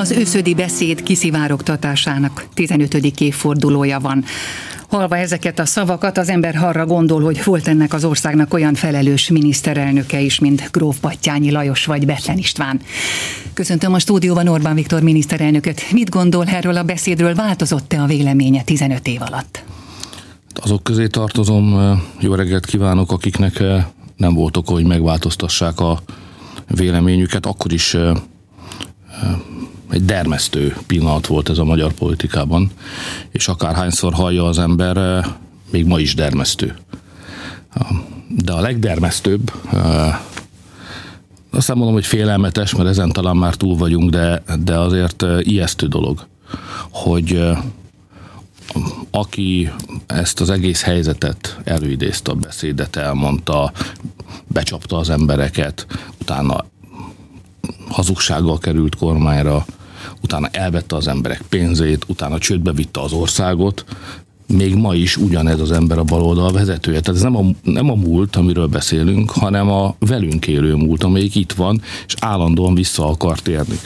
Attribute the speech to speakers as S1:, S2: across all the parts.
S1: Az őszödi beszéd kiszivárogtatásának 15. évfordulója van. Halva ezeket a szavakat, az ember arra gondol, hogy volt ennek az országnak olyan felelős miniszterelnöke is, mint Gróf Battyányi Lajos vagy Betlen István. Köszöntöm a stúdióban Orbán Viktor miniszterelnököt. Mit gondol erről a beszédről? Változott-e a véleménye 15 év alatt?
S2: Azok közé tartozom, jó reggelt kívánok, akiknek nem volt oka, hogy megváltoztassák a véleményüket, akkor is egy dermesztő pillanat volt ez a magyar politikában, és akárhányszor hallja az ember, még ma is dermesztő. De a legdermesztőbb, azt nem mondom, hogy félelmetes, mert ezen talán már túl vagyunk, de, de azért ijesztő dolog, hogy aki ezt az egész helyzetet előidézte, a beszédet elmondta, becsapta az embereket, utána hazugsággal került kormányra, utána elvette az emberek pénzét, utána csődbe vitte az országot, még ma is ugyanez az ember a baloldal vezetője. Tehát ez nem a, nem a múlt, amiről beszélünk, hanem a velünk élő múlt, amelyik itt van, és állandóan vissza akar térni.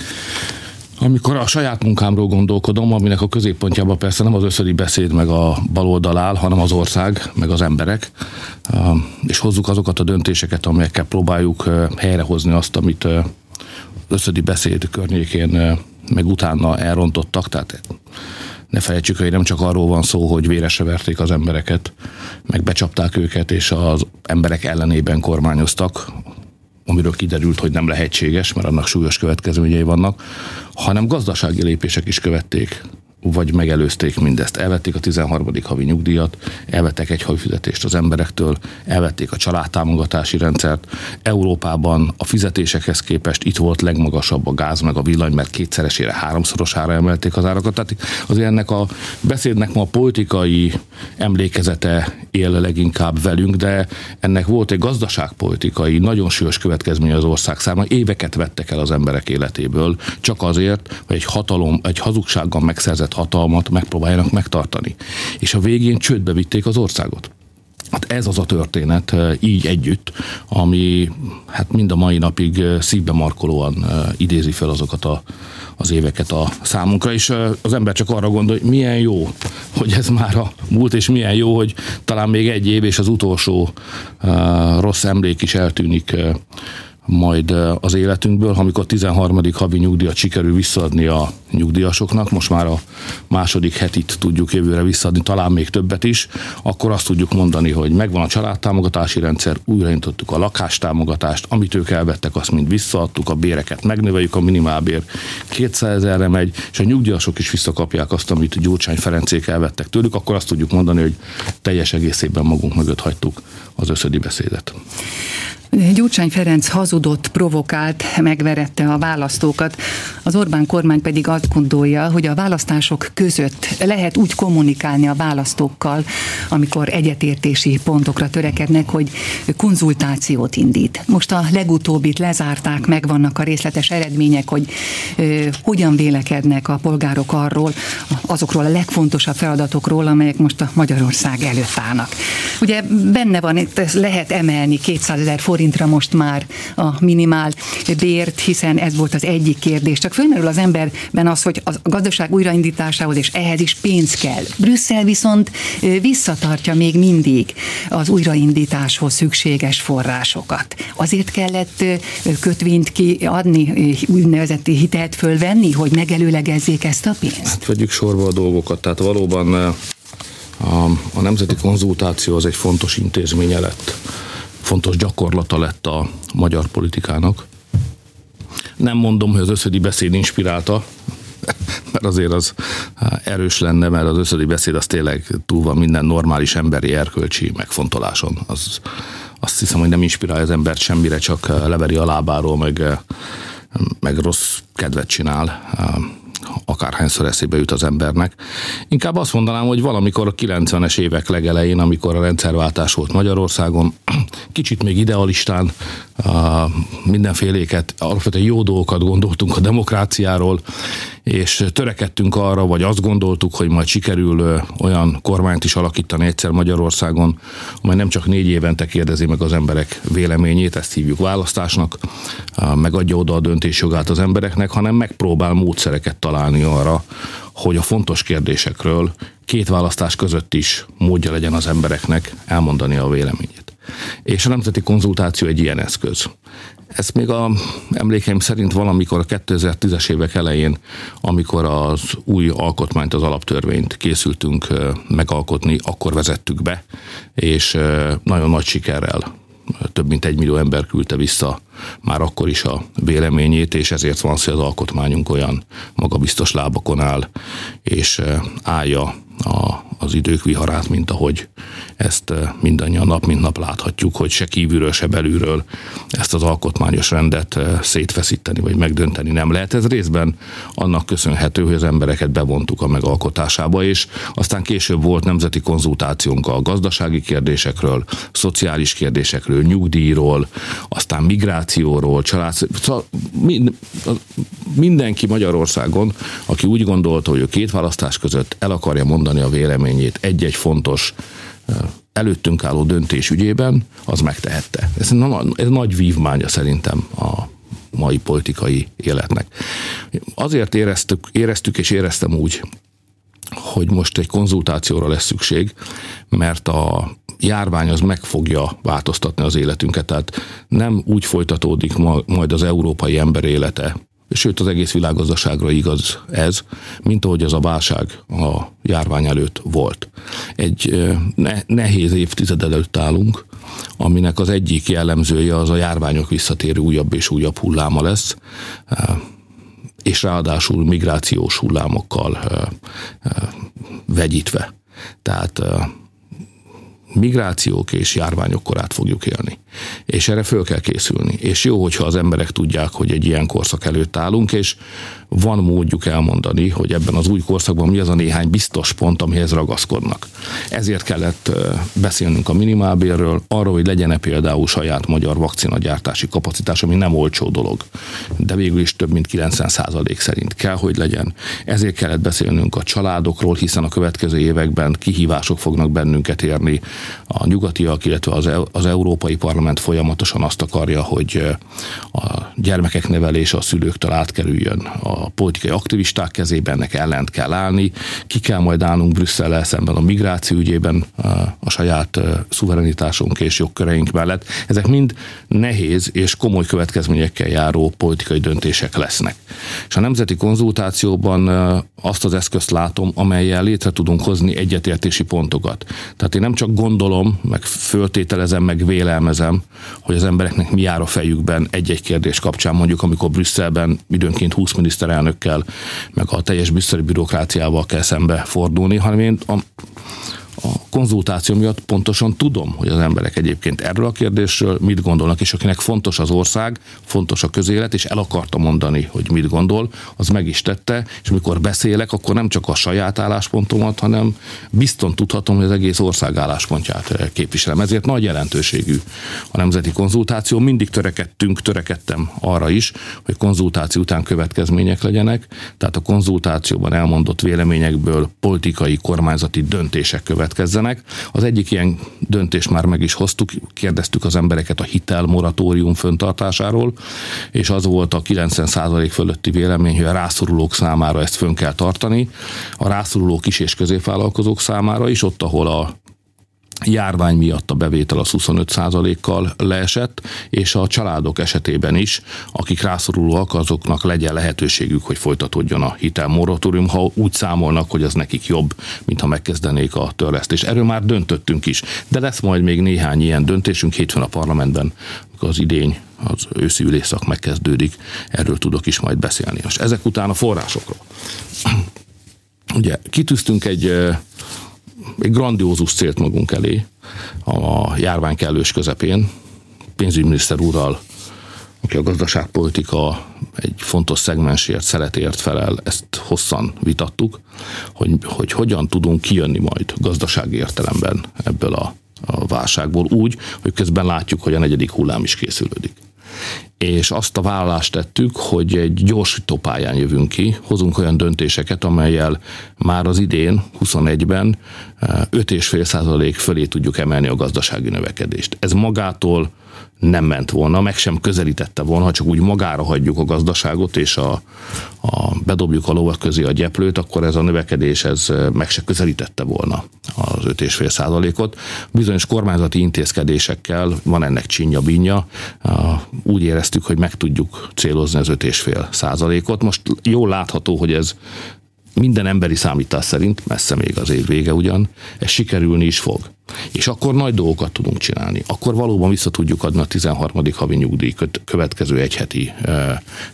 S2: Amikor a saját munkámról gondolkodom, aminek a középpontjában persze nem az összödi beszéd meg a baloldal áll, hanem az ország, meg az emberek, és hozzuk azokat a döntéseket, amelyekkel próbáljuk helyrehozni azt, amit összödi beszéd környékén meg utána elrontottak, tehát ne felejtsük, hogy nem csak arról van szó, hogy véresre verték az embereket, meg becsapták őket, és az emberek ellenében kormányoztak, amiről kiderült, hogy nem lehetséges, mert annak súlyos következményei vannak, hanem gazdasági lépések is követték vagy megelőzték mindezt. Elvették a 13. havi nyugdíjat, elvettek egy havifizetést az emberektől, elvették a családtámogatási rendszert. Európában a fizetésekhez képest itt volt legmagasabb a gáz meg a villany, mert kétszeresére, háromszorosára emelték az árakat. Tehát azért ennek a beszédnek ma a politikai emlékezete él leginkább velünk, de ennek volt egy gazdaságpolitikai, nagyon súlyos következménye az ország számára. Éveket vettek el az emberek életéből, csak azért, hogy egy hatalom, egy hazugsággal megszerzett hatalmat megpróbáljanak megtartani. És a végén csődbe vitték az országot. Hát ez az a történet eh, így együtt, ami hát mind a mai napig eh, szívbe markolóan eh, idézi fel azokat a, az éveket a számunkra, és az ember csak arra gondol, hogy milyen jó, hogy ez már a múlt, és milyen jó, hogy talán még egy év, és az utolsó rossz emlék is eltűnik majd az életünkből, amikor 13. havi nyugdíjat sikerül visszaadni a nyugdíjasoknak, most már a második hetit tudjuk jövőre visszaadni, talán még többet is, akkor azt tudjuk mondani, hogy megvan a családtámogatási rendszer, újraintottuk a lakástámogatást, amit ők elvettek, azt mind visszaadtuk, a béreket megnöveljük, a minimálbér 200 ezerre megy, és a nyugdíjasok is visszakapják azt, amit Gyurcsány Ferencék elvettek tőlük, akkor azt tudjuk mondani, hogy teljes egészében magunk mögött hagytuk az összödi beszédet.
S1: Gyurcsány Ferenc hazudott, provokált, megverette a választókat. Az Orbán kormány pedig azt gondolja, hogy a választások között lehet úgy kommunikálni a választókkal, amikor egyetértési pontokra törekednek, hogy konzultációt indít. Most a legutóbbit lezárták, megvannak a részletes eredmények, hogy ö, hogyan vélekednek a polgárok arról, azokról a legfontosabb feladatokról, amelyek most a Magyarország előtt állnak. Ugye benne van, ezt lehet emelni 200 ezer forint forintra most már a minimál bért, hiszen ez volt az egyik kérdés. Csak fölmerül az emberben az, hogy a gazdaság újraindításához és ehhez is pénz kell. Brüsszel viszont visszatartja még mindig az újraindításhoz szükséges forrásokat. Azért kellett kötvényt kiadni, úgynevezett hitelt fölvenni, hogy megelőlegezzék ezt a pénzt?
S2: Hát vegyük sorba a dolgokat. Tehát valóban a, a nemzeti konzultáció az egy fontos intézménye lett fontos gyakorlata lett a magyar politikának. Nem mondom, hogy az összödi beszéd inspirálta, mert azért az erős lenne, mert az összödi beszéd az tényleg túl van minden normális emberi erkölcsi megfontoláson. Az, azt hiszem, hogy nem inspirálja az embert semmire, csak leveri a lábáról, meg, meg rossz kedvet csinál akárhányszor eszébe jut az embernek. Inkább azt mondanám, hogy valamikor a 90-es évek legelején, amikor a rendszerváltás volt Magyarországon, kicsit még idealistán mindenféléket, alapvetően jó dolgokat gondoltunk a demokráciáról, és törekedtünk arra, vagy azt gondoltuk, hogy majd sikerül olyan kormányt is alakítani egyszer Magyarországon, amely nem csak négy évente kérdezi meg az emberek véleményét, ezt hívjuk választásnak, megadja oda a döntésjogát az embereknek, hanem megpróbál módszereket találni arra, hogy a fontos kérdésekről két választás között is módja legyen az embereknek elmondani a véleményét. És a nemzeti konzultáció egy ilyen eszköz. Ezt még a emlékeim szerint valamikor a 2010-es évek elején, amikor az új alkotmányt, az alaptörvényt készültünk megalkotni, akkor vezettük be, és nagyon nagy sikerrel több mint egy millió ember küldte vissza már akkor is a véleményét, és ezért van szó, hogy az alkotmányunk olyan magabiztos lábakon áll, és állja a, az idők viharát, mint ahogy ezt eh, mindannyian nap mint nap láthatjuk, hogy se kívülről, se belülről ezt az alkotmányos rendet eh, szétfeszíteni vagy megdönteni nem lehet. Ez részben annak köszönhető, hogy az embereket bevontuk a megalkotásába, és aztán később volt nemzeti konzultációnk a gazdasági kérdésekről, szociális kérdésekről, nyugdíjról, aztán migrációról, család, szóval mindenki Magyarországon, aki úgy gondolta, hogy a két választás között el akarja mondani a véleményét egy-egy fontos előttünk álló döntés ügyében, az megtehette. Ez, ez nagy vívmánya szerintem a mai politikai életnek. Azért éreztük, éreztük és éreztem úgy, hogy most egy konzultációra lesz szükség, mert a járvány az meg fogja változtatni az életünket, tehát nem úgy folytatódik majd az európai ember élete, sőt az egész világgazdaságra igaz ez, mint ahogy az a válság a járvány előtt volt. Egy ne- nehéz évtized előtt állunk, aminek az egyik jellemzője az a járványok visszatérő újabb és újabb hulláma lesz, és ráadásul migrációs hullámokkal vegyítve. Tehát migrációk és járványok korát fogjuk élni. És erre föl kell készülni. És jó, hogyha az emberek tudják, hogy egy ilyen korszak előtt állunk, és van módjuk elmondani, hogy ebben az új korszakban mi az a néhány biztos pont, amihez ragaszkodnak. Ezért kellett beszélnünk a minimálbérről, arról, hogy legyen-e például saját magyar vakcinagyártási kapacitás, ami nem olcsó dolog, de végül is több mint 90% szerint kell, hogy legyen. Ezért kellett beszélnünk a családokról, hiszen a következő években kihívások fognak bennünket érni. A nyugatiak, illetve az, az Európai Parlament folyamatosan azt akarja, hogy a gyermekek nevelése a szülőktől átkerüljön a a politikai aktivisták kezében, ennek ellent kell állni, ki kell majd állnunk Brüsszel szemben a migráció ügyében a saját szuverenitásunk és jogköreink mellett. Ezek mind nehéz és komoly következményekkel járó politikai döntések lesznek. És a nemzeti konzultációban azt az eszközt látom, amelyel létre tudunk hozni egyetértési pontokat. Tehát én nem csak gondolom, meg föltételezem, meg vélelmezem, hogy az embereknek mi jár a fejükben egy-egy kérdés kapcsán, mondjuk amikor Brüsszelben időnként 20 miniszter miniszterelnökkel, meg a teljes brüsszeli bürokráciával kell szembe fordulni, hanem én a, a konzultáció miatt pontosan tudom, hogy az emberek egyébként erről a kérdésről mit gondolnak, és akinek fontos az ország, fontos a közélet, és el akarta mondani, hogy mit gondol, az meg is tette, és amikor beszélek, akkor nem csak a saját álláspontomat, hanem bizton tudhatom, hogy az egész ország álláspontját képviselem. Ezért nagy jelentőségű a nemzeti konzultáció. Mindig törekedtünk, törekedtem arra is, hogy konzultáció után következmények legyenek, tehát a konzultációban elmondott véleményekből politikai, kormányzati döntések következzenek, döntenek. Az egyik ilyen döntést már meg is hoztuk, kérdeztük az embereket a hitel moratórium föntartásáról, és az volt a 90% fölötti vélemény, hogy a rászorulók számára ezt fönn kell tartani, a rászoruló kis- és középvállalkozók számára is, ott, ahol a járvány miatt a bevétel az 25%-kal leesett, és a családok esetében is, akik rászorulóak, azoknak legyen lehetőségük, hogy folytatódjon a hitelmoratórium, ha úgy számolnak, hogy az nekik jobb, mint ha megkezdenék a törlesztést. Erről már döntöttünk is, de lesz majd még néhány ilyen döntésünk hétfőn a parlamentben, amikor az idény az őszi ülésszak megkezdődik, erről tudok is majd beszélni. Most ezek után a forrásokról. Ugye kitűztünk egy egy grandiózus célt magunk elé a járvány kellős közepén, pénzügyminiszter úrral, aki a gazdaságpolitika egy fontos szegmensért, szeretért felel, ezt hosszan vitattuk, hogy, hogy hogyan tudunk kijönni majd gazdasági értelemben ebből a, a válságból úgy, hogy közben látjuk, hogy a negyedik hullám is készülődik. És azt a vállalást tettük, hogy egy gyorsító pályán jövünk ki, hozunk olyan döntéseket, amelyel már az idén, 21-ben 5,5 százalék fölé tudjuk emelni a gazdasági növekedést. Ez magától nem ment volna, meg sem közelítette volna, ha csak úgy magára hagyjuk a gazdaságot, és a, a, bedobjuk a lovak közé a gyeplőt, akkor ez a növekedés ez meg se közelítette volna az 5,5 százalékot. Bizonyos kormányzati intézkedésekkel van ennek csinya binja. Úgy éreztük, hogy meg tudjuk célozni az 5,5 százalékot. Most jól látható, hogy ez minden emberi számítás szerint, messze még az év vége ugyan, ez sikerülni is fog. És akkor nagy dolgokat tudunk csinálni. Akkor valóban vissza tudjuk adni a 13. havi nyugdíj következő egyheti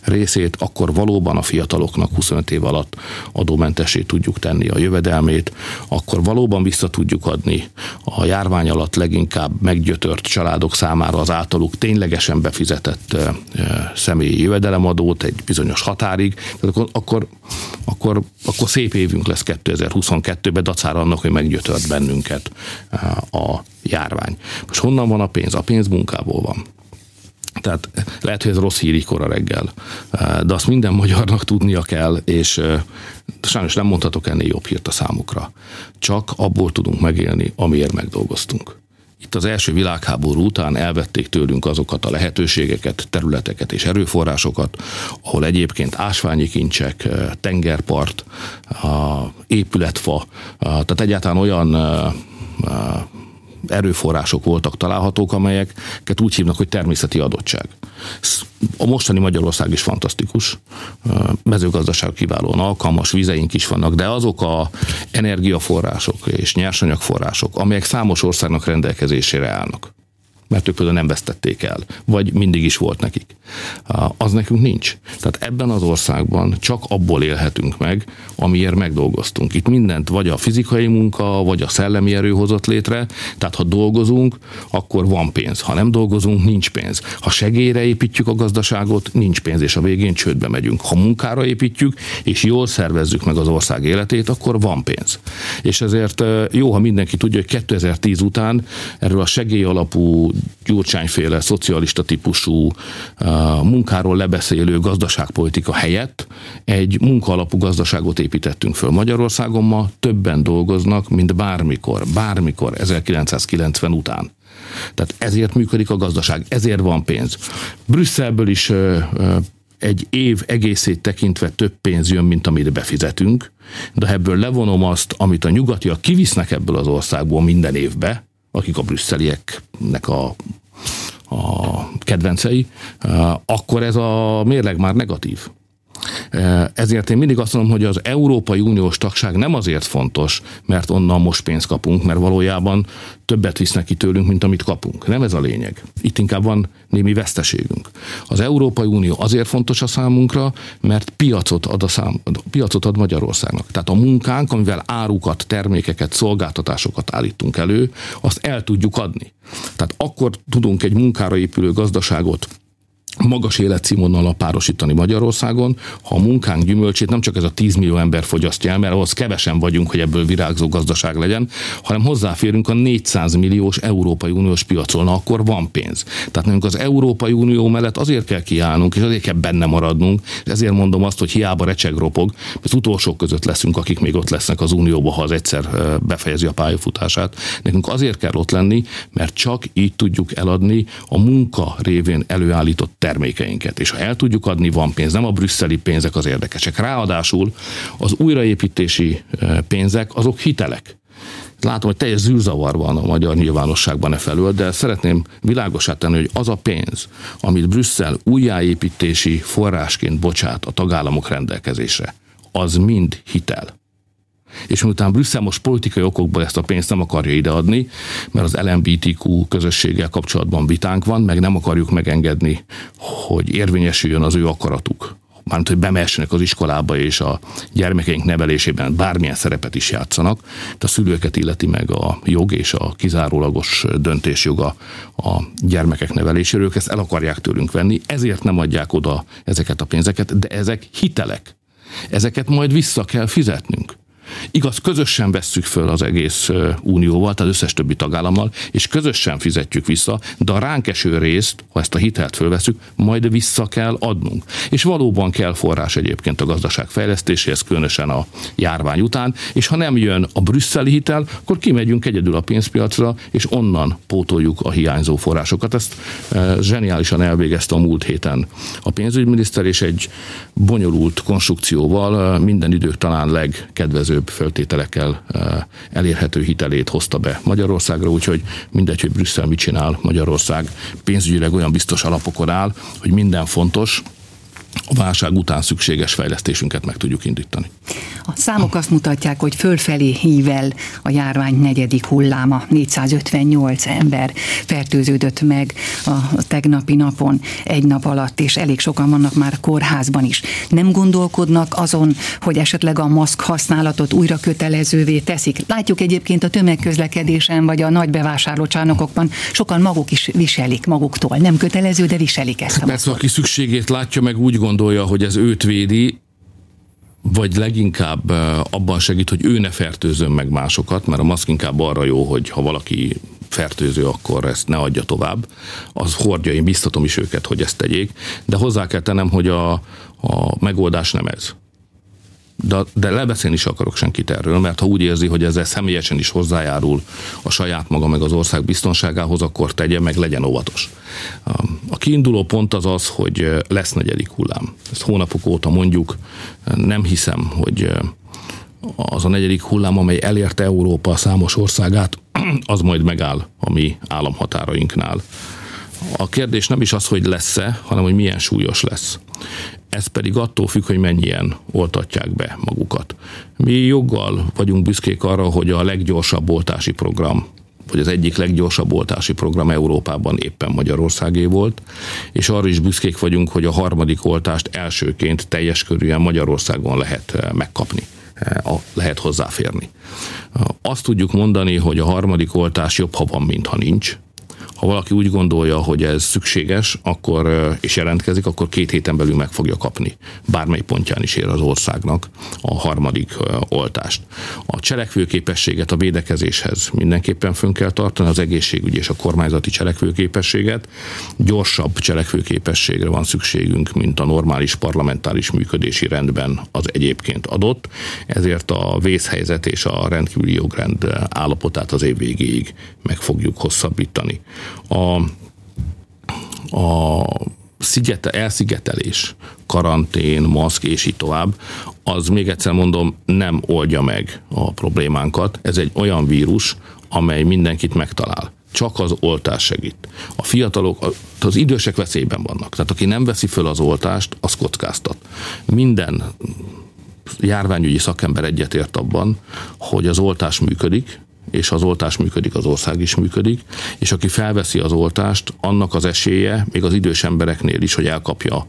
S2: részét, akkor valóban a fiataloknak 25 év alatt adómentesé tudjuk tenni a jövedelmét, akkor valóban vissza tudjuk adni a járvány alatt leginkább meggyötört családok számára az általuk ténylegesen befizetett személyi jövedelemadót egy bizonyos határig, tehát akkor, akkor, akkor, akkor szép évünk lesz 2022-ben, dacára annak, hogy meggyötört bennünket a járvány. Most honnan van a pénz? A pénz munkából van. Tehát lehet, hogy ez rossz hír a reggel, de azt minden magyarnak tudnia kell, és sajnos nem mondhatok ennél jobb hírt a számukra. Csak abból tudunk megélni, amiért megdolgoztunk. Itt az első világháború után elvették tőlünk azokat a lehetőségeket, területeket és erőforrásokat, ahol egyébként ásványi kincsek, tengerpart, épületfa, tehát egyáltalán olyan erőforrások voltak találhatók, amelyeket úgy hívnak, hogy természeti adottság. A mostani Magyarország is fantasztikus, mezőgazdaság kiválóan alkalmas, vizeink is vannak, de azok a energiaforrások és nyersanyagforrások, amelyek számos országnak rendelkezésére állnak, mert ők például nem vesztették el, vagy mindig is volt nekik. Az nekünk nincs. Tehát ebben az országban csak abból élhetünk meg, amiért megdolgoztunk. Itt mindent vagy a fizikai munka, vagy a szellemi erő hozott létre, tehát ha dolgozunk, akkor van pénz. Ha nem dolgozunk, nincs pénz. Ha segélyre építjük a gazdaságot, nincs pénz, és a végén csődbe megyünk. Ha munkára építjük, és jól szervezzük meg az ország életét, akkor van pénz. És ezért jó, ha mindenki tudja, hogy 2010 után erről a segély alapú gyurcsányféle szocialista típusú munkáról lebeszélő gazdaságpolitika helyett egy munkaalapú gazdaságot építettünk föl Magyarországon ma, többen dolgoznak, mint bármikor, bármikor 1990 után. Tehát ezért működik a gazdaság, ezért van pénz. Brüsszelből is egy év egészét tekintve több pénz jön, mint amit befizetünk, de ebből levonom azt, amit a nyugatiak kivisznek ebből az országból minden évbe, akik a brüsszelieknek a a kedvencei, akkor ez a mérleg már negatív. Ezért én mindig azt mondom, hogy az Európai Uniós tagság nem azért fontos, mert onnan most pénzt kapunk, mert valójában többet visznek ki tőlünk, mint amit kapunk. Nem ez a lényeg. Itt inkább van némi veszteségünk. Az Európai Unió azért fontos a számunkra, mert piacot ad, a szám, piacot ad Magyarországnak. Tehát a munkánk, amivel árukat, termékeket, szolgáltatásokat állítunk elő, azt el tudjuk adni. Tehát akkor tudunk egy munkára épülő gazdaságot magas életszínvonalra párosítani Magyarországon, ha a munkánk gyümölcsét nem csak ez a 10 millió ember fogyasztja el, mert ahhoz kevesen vagyunk, hogy ebből virágzó gazdaság legyen, hanem hozzáférünk a 400 milliós Európai Uniós piacon, na akkor van pénz. Tehát nekünk az Európai Unió mellett azért kell kiállnunk, és azért kell benne maradnunk, ezért mondom azt, hogy hiába recseg ropog, az utolsók között leszünk, akik még ott lesznek az Unióban, ha az egyszer befejezi a pályafutását. Nekünk azért kell ott lenni, mert csak így tudjuk eladni a munka révén előállított termékeinket. És ha el tudjuk adni, van pénz, nem a brüsszeli pénzek az érdekesek. Ráadásul az újraépítési pénzek azok hitelek. Látom, hogy teljes zűrzavar van a magyar nyilvánosságban e felül, de szeretném világosát tenni, hogy az a pénz, amit Brüsszel újjáépítési forrásként bocsát a tagállamok rendelkezésre, az mind hitel. És miután Brüsszel most politikai okokból ezt a pénzt nem akarja ideadni, mert az LMBTQ közösséggel kapcsolatban vitánk van, meg nem akarjuk megengedni, hogy érvényesüljön az ő akaratuk. Mármint, hogy bemessenek az iskolába és a gyermekeink nevelésében bármilyen szerepet is játszanak. De a szülőket illeti meg a jog és a kizárólagos döntésjoga a gyermekek neveléséről. Ők ezt el akarják tőlünk venni, ezért nem adják oda ezeket a pénzeket, de ezek hitelek. Ezeket majd vissza kell fizetnünk. Igaz, közösen vesszük föl az egész unióval, tehát összes többi tagállammal, és közösen fizetjük vissza, de a ránk eső részt, ha ezt a hitelt fölveszünk, majd vissza kell adnunk. És valóban kell forrás egyébként a gazdaság fejlesztéséhez, különösen a járvány után, és ha nem jön a brüsszeli hitel, akkor kimegyünk egyedül a pénzpiacra, és onnan pótoljuk a hiányzó forrásokat. Ezt zseniálisan elvégezte a múlt héten a pénzügyminiszter, és egy bonyolult konstrukcióval minden idők talán legkedvezőbb föltételekkel elérhető hitelét hozta be Magyarországra, úgyhogy mindegy, hogy Brüsszel mit csinál, Magyarország pénzügyileg olyan biztos alapokon áll, hogy minden fontos, a válság után szükséges fejlesztésünket meg tudjuk indítani.
S1: A számok azt mutatják, hogy fölfelé hív el a járvány negyedik hulláma. 458 ember fertőződött meg a tegnapi napon, egy nap alatt, és elég sokan vannak már kórházban is. Nem gondolkodnak azon, hogy esetleg a maszk használatot újra kötelezővé teszik. Látjuk egyébként a tömegközlekedésen, vagy a nagy bevásárlócsarnokokban, sokan maguk is viselik maguktól. Nem kötelező, de viselik ezt a
S2: Persze, aki szükségét látja, meg úgy gondolja, hogy ez őt védi, vagy leginkább abban segít, hogy ő ne fertőzön meg másokat, mert a maszk inkább arra jó, hogy ha valaki fertőző, akkor ezt ne adja tovább. Az hordja, én biztatom is őket, hogy ezt tegyék, de hozzá kell tennem, hogy a, a megoldás nem ez de, de lebeszélni is akarok senkit erről, mert ha úgy érzi, hogy ezzel személyesen is hozzájárul a saját maga meg az ország biztonságához, akkor tegye meg, legyen óvatos. A kiinduló pont az az, hogy lesz negyedik hullám. Ezt hónapok óta mondjuk, nem hiszem, hogy az a negyedik hullám, amely elérte Európa számos országát, az majd megáll a mi államhatárainknál. A kérdés nem is az, hogy lesz-e, hanem hogy milyen súlyos lesz. Ez pedig attól függ, hogy mennyien oltatják be magukat. Mi joggal vagyunk büszkék arra, hogy a leggyorsabb oltási program vagy az egyik leggyorsabb oltási program Európában éppen Magyarországé volt, és arra is büszkék vagyunk, hogy a harmadik oltást elsőként teljes körűen Magyarországon lehet eh, megkapni eh, lehet hozzáférni. Azt tudjuk mondani, hogy a harmadik oltás jobb, ha van, mint ha nincs. Ha valaki úgy gondolja, hogy ez szükséges, akkor és jelentkezik, akkor két héten belül meg fogja kapni. Bármely pontján is ér az országnak a harmadik oltást. A cselekvőképességet a védekezéshez mindenképpen fönn kell tartani, az egészségügyi és a kormányzati cselekvőképességet. Gyorsabb cselekvőképességre van szükségünk, mint a normális parlamentáris működési rendben az egyébként adott. Ezért a vészhelyzet és a rendkívüli jogrend állapotát az év végéig meg fogjuk hosszabbítani a, a szigete, elszigetelés, karantén, maszk és így tovább, az még egyszer mondom, nem oldja meg a problémánkat. Ez egy olyan vírus, amely mindenkit megtalál. Csak az oltás segít. A fiatalok, az idősek veszélyben vannak. Tehát aki nem veszi föl az oltást, az kockáztat. Minden járványügyi szakember egyetért abban, hogy az oltás működik, és az oltás működik, az ország is működik, és aki felveszi az oltást, annak az esélye, még az idős embereknél is, hogy elkapja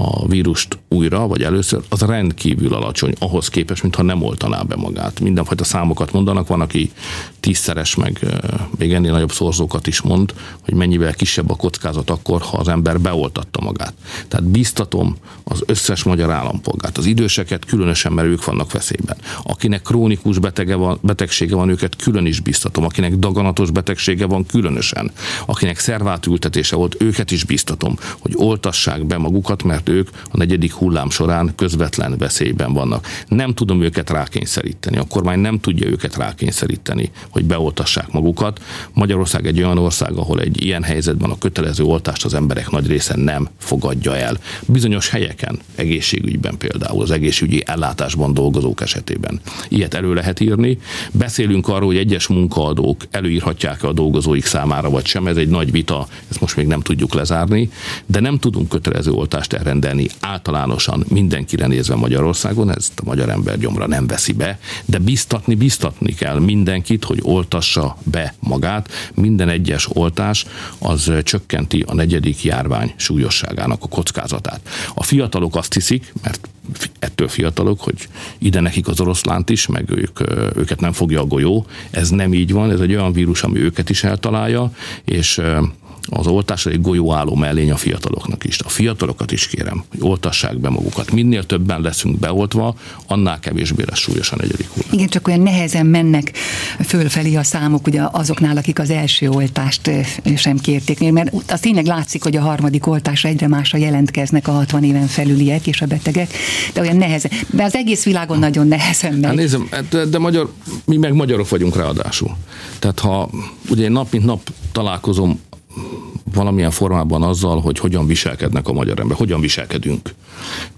S2: a vírust újra, vagy először, az rendkívül alacsony, ahhoz képest, mintha nem oltaná be magát. Mindenfajta számokat mondanak, van, aki tízszeres, meg még ennél nagyobb szorzókat is mond, hogy mennyivel kisebb a kockázat akkor, ha az ember beoltatta magát. Tehát biztatom az összes magyar állampolgárt, az időseket különösen, mert ők vannak veszélyben. Akinek krónikus betege van, betegsége van, őket külön is biztatom. Akinek daganatos betegsége van, különösen. Akinek szervátültetése volt, őket is biztatom, hogy oltassák be magukat, mert ők a negyedik hullám során közvetlen veszélyben vannak. Nem tudom őket rákényszeríteni, a kormány nem tudja őket rákényszeríteni, hogy beoltassák magukat. Magyarország egy olyan ország, ahol egy ilyen helyzetben a kötelező oltást az emberek nagy része nem fogadja el. Bizonyos helyeken, egészségügyben például, az egészségügyi ellátásban dolgozók esetében ilyet elő lehet írni. Beszélünk arról, hogy egyes munkaadók előírhatják a dolgozóik számára, vagy sem. Ez egy nagy vita, ezt most még nem tudjuk lezárni, de nem tudunk kötelező oltást erre rendelni általánosan mindenkire nézve Magyarországon, ezt a magyar ember gyomra nem veszi be, de biztatni, biztatni kell mindenkit, hogy oltassa be magát. Minden egyes oltás az csökkenti a negyedik járvány súlyosságának a kockázatát. A fiatalok azt hiszik, mert ettől fiatalok, hogy ide nekik az oroszlánt is, meg ők, őket nem fogja a golyó. Ez nem így van, ez egy olyan vírus, ami őket is eltalálja, és az oltás egy golyóálló mellény a fiataloknak is. A fiatalokat is kérem, hogy oltassák be magukat. Minél többen leszünk beoltva, annál kevésbé lesz súlyos a negyedik hullám.
S1: Igen, csak olyan nehezen mennek fölfelé a számok ugye azoknál, akik az első oltást sem kérték, mert az tényleg látszik, hogy a harmadik oltásra egyre másra jelentkeznek a 60 éven felüliek és a betegek, de olyan nehezen, de az egész világon nagyon nehezen megy. Hát
S2: nézem, de, de magyar, mi meg magyarok vagyunk ráadásul. Tehát ha ugye nap mint nap találkozom valamilyen formában azzal, hogy hogyan viselkednek a magyar ember, hogyan viselkedünk.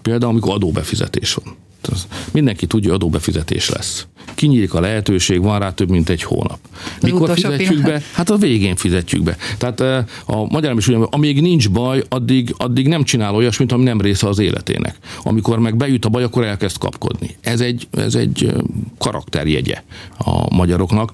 S2: Például, amikor adóbefizetés van. Mindenki tudja, adóbefizetés lesz. Kinyílik a lehetőség, van rá több mint egy hónap. Mikor fizetjük be? Hát a végén fizetjük be. Tehát eh, a magyar is ugyan, amíg nincs baj, addig, addig nem csinál olyasmit, ami nem része az életének. Amikor meg bejut a baj, akkor elkezd kapkodni. Ez egy, ez egy eh, karakterjegye a magyaroknak,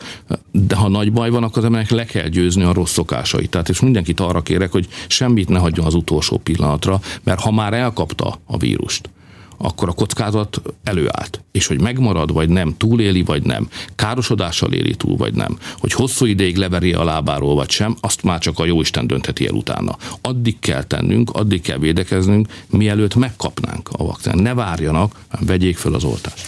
S2: de ha nagy baj van, akkor az embernek le kell győzni a rossz szokásait. Tehát és mindenkit arra kérek, hogy semmit ne hagyjon az utolsó pillanatra, mert ha már elkapta a vírust, akkor a kockázat előállt. És hogy megmarad, vagy nem, túléli, vagy nem, károsodással éli túl, vagy nem, hogy hosszú ideig leveri a lábáról, vagy sem, azt már csak a jóisten döntheti el utána. Addig kell tennünk, addig kell védekeznünk, mielőtt megkapnánk a vakcinát. Ne várjanak, vegyék föl az oltást.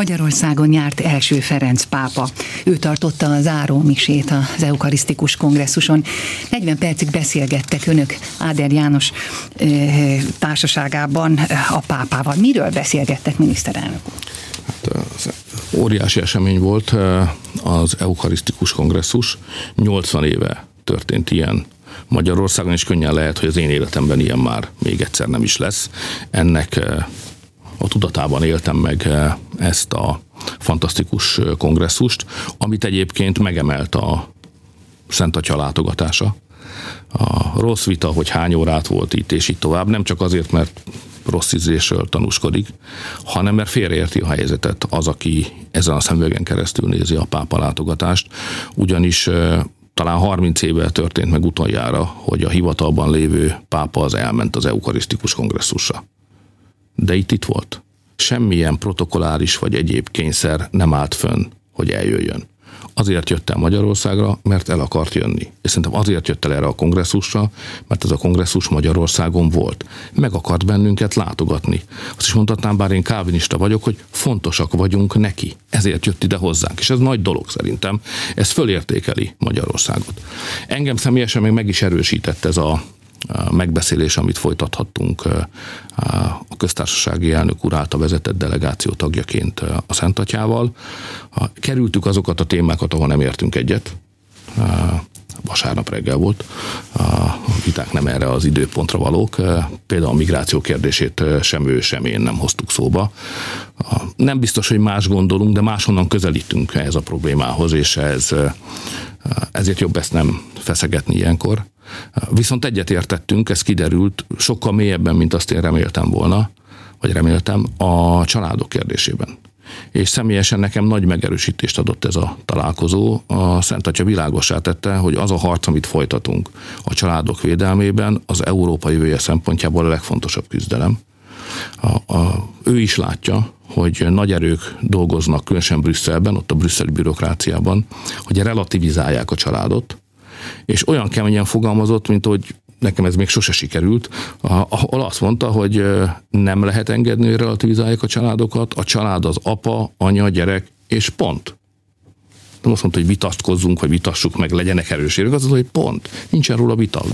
S1: Magyarországon járt első Ferenc pápa. Ő tartotta a záró misét az eukarisztikus kongresszuson. 40 percig beszélgettek önök Áder János társaságában a pápával. Miről beszélgettek, miniszterelnök?
S2: Hát, az óriási esemény volt az eukarisztikus kongresszus. 80 éve történt ilyen Magyarországon, és könnyen lehet, hogy az én életemben ilyen már még egyszer nem is lesz. Ennek a tudatában éltem meg eh, ezt a fantasztikus eh, kongresszust, amit egyébként megemelt a Szent Atya látogatása. A rossz vita, hogy hány órát volt itt, és így tovább, nem csak azért, mert rossz ízésről tanúskodik, hanem mert félreérti a helyzetet az, aki ezen a szemüvegen keresztül nézi a pápa látogatást, ugyanis eh, talán 30 éve történt meg utoljára, hogy a hivatalban lévő pápa az elment az eukarisztikus kongresszusra de itt itt volt. Semmilyen protokoláris vagy egyéb kényszer nem állt fönn, hogy eljöjjön. Azért jött el Magyarországra, mert el akart jönni. És szerintem azért jött el erre a kongresszusra, mert ez a kongresszus Magyarországon volt. Meg akart bennünket látogatni. Azt is mondhatnám, bár én kávinista vagyok, hogy fontosak vagyunk neki. Ezért jött ide hozzánk. És ez nagy dolog szerintem. Ez fölértékeli Magyarországot. Engem személyesen még meg is erősített ez a megbeszélés, amit folytathattunk a köztársasági elnök úr által vezetett delegáció tagjaként a Szentatyával. Kerültük azokat a témákat, ahol nem értünk egyet. Vasárnap reggel volt. A viták nem erre az időpontra valók. Például a migráció kérdését sem ő, sem én nem hoztuk szóba. Nem biztos, hogy más gondolunk, de máshonnan közelítünk ehhez a problémához, és ez, ezért jobb ezt nem feszegetni ilyenkor. Viszont egyetértettünk, ez kiderült sokkal mélyebben, mint azt én reméltem volna, vagy reméltem, a családok kérdésében. És személyesen nekem nagy megerősítést adott ez a találkozó. A Szent Atya világosá tette, hogy az a harc, amit folytatunk a családok védelmében, az európai jövője szempontjából a legfontosabb küzdelem. A, a, ő is látja, hogy nagy erők dolgoznak, különösen Brüsszelben, ott a brüsszeli bürokráciában, hogy relativizálják a családot, és olyan keményen fogalmazott, mint hogy nekem ez még sose sikerült, ahol azt mondta, hogy nem lehet engedni, hogy relativizálják a családokat, a család az apa, anya, gyerek, és pont. Nem azt mondta, hogy vitatkozzunk, vagy vitassuk meg, legyenek erősérők, az az, hogy pont. Nincsen róla vita.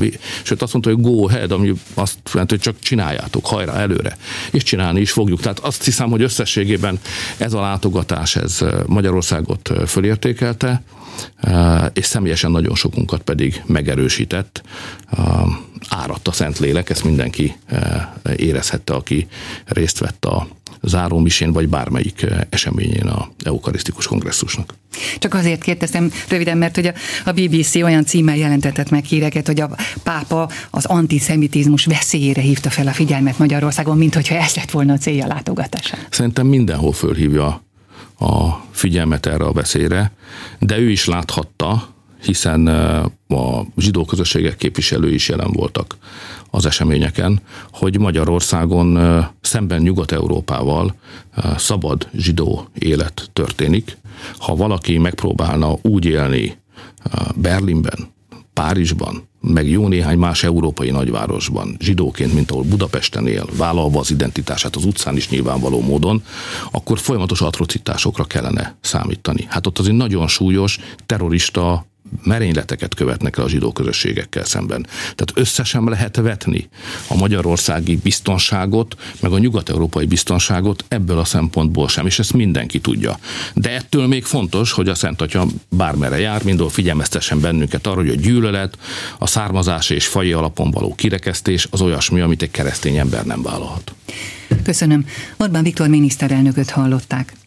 S2: Sőt, azt mondta, hogy go ahead, ami azt jelenti, hogy csak csináljátok, hajrá előre. És csinálni is fogjuk. Tehát azt hiszem, hogy összességében ez a látogatás, ez Magyarországot fölértékelte, és személyesen nagyon sokunkat pedig megerősített. Áradt a Szentlélek, ezt mindenki érezhette, aki részt vett a zárómisén, vagy bármelyik eseményén a eukarisztikus kongresszusnak.
S1: Csak azért kérdeztem röviden, mert hogy a BBC olyan címmel jelentetett meg híreket, hogy a pápa az antiszemitizmus veszélyére hívta fel a figyelmet Magyarországon, mint hogyha ez lett volna a célja látogatása.
S2: Szerintem mindenhol fölhívja a figyelmet erre a veszélyre, de ő is láthatta, hiszen a zsidó közösségek képviselői is jelen voltak az eseményeken, hogy Magyarországon szemben Nyugat-Európával szabad zsidó élet történik. Ha valaki megpróbálna úgy élni Berlinben, Párizsban, meg jó néhány más európai nagyvárosban, zsidóként, mint ahol Budapesten él, vállalva az identitását az utcán is nyilvánvaló módon, akkor folyamatos atrocitásokra kellene számítani. Hát ott azért nagyon súlyos terrorista merényleteket követnek el a zsidó közösségekkel szemben. Tehát összesen lehet vetni a magyarországi biztonságot, meg a nyugat-európai biztonságot ebből a szempontból sem, és ezt mindenki tudja. De ettől még fontos, hogy a Szent Atya bármere jár, mindol figyelmeztessen bennünket arra, hogy a gyűlölet, a származás és faji alapon való kirekesztés az olyasmi, amit egy keresztény ember nem vállalhat.
S1: Köszönöm. Orbán Viktor miniszterelnököt hallották.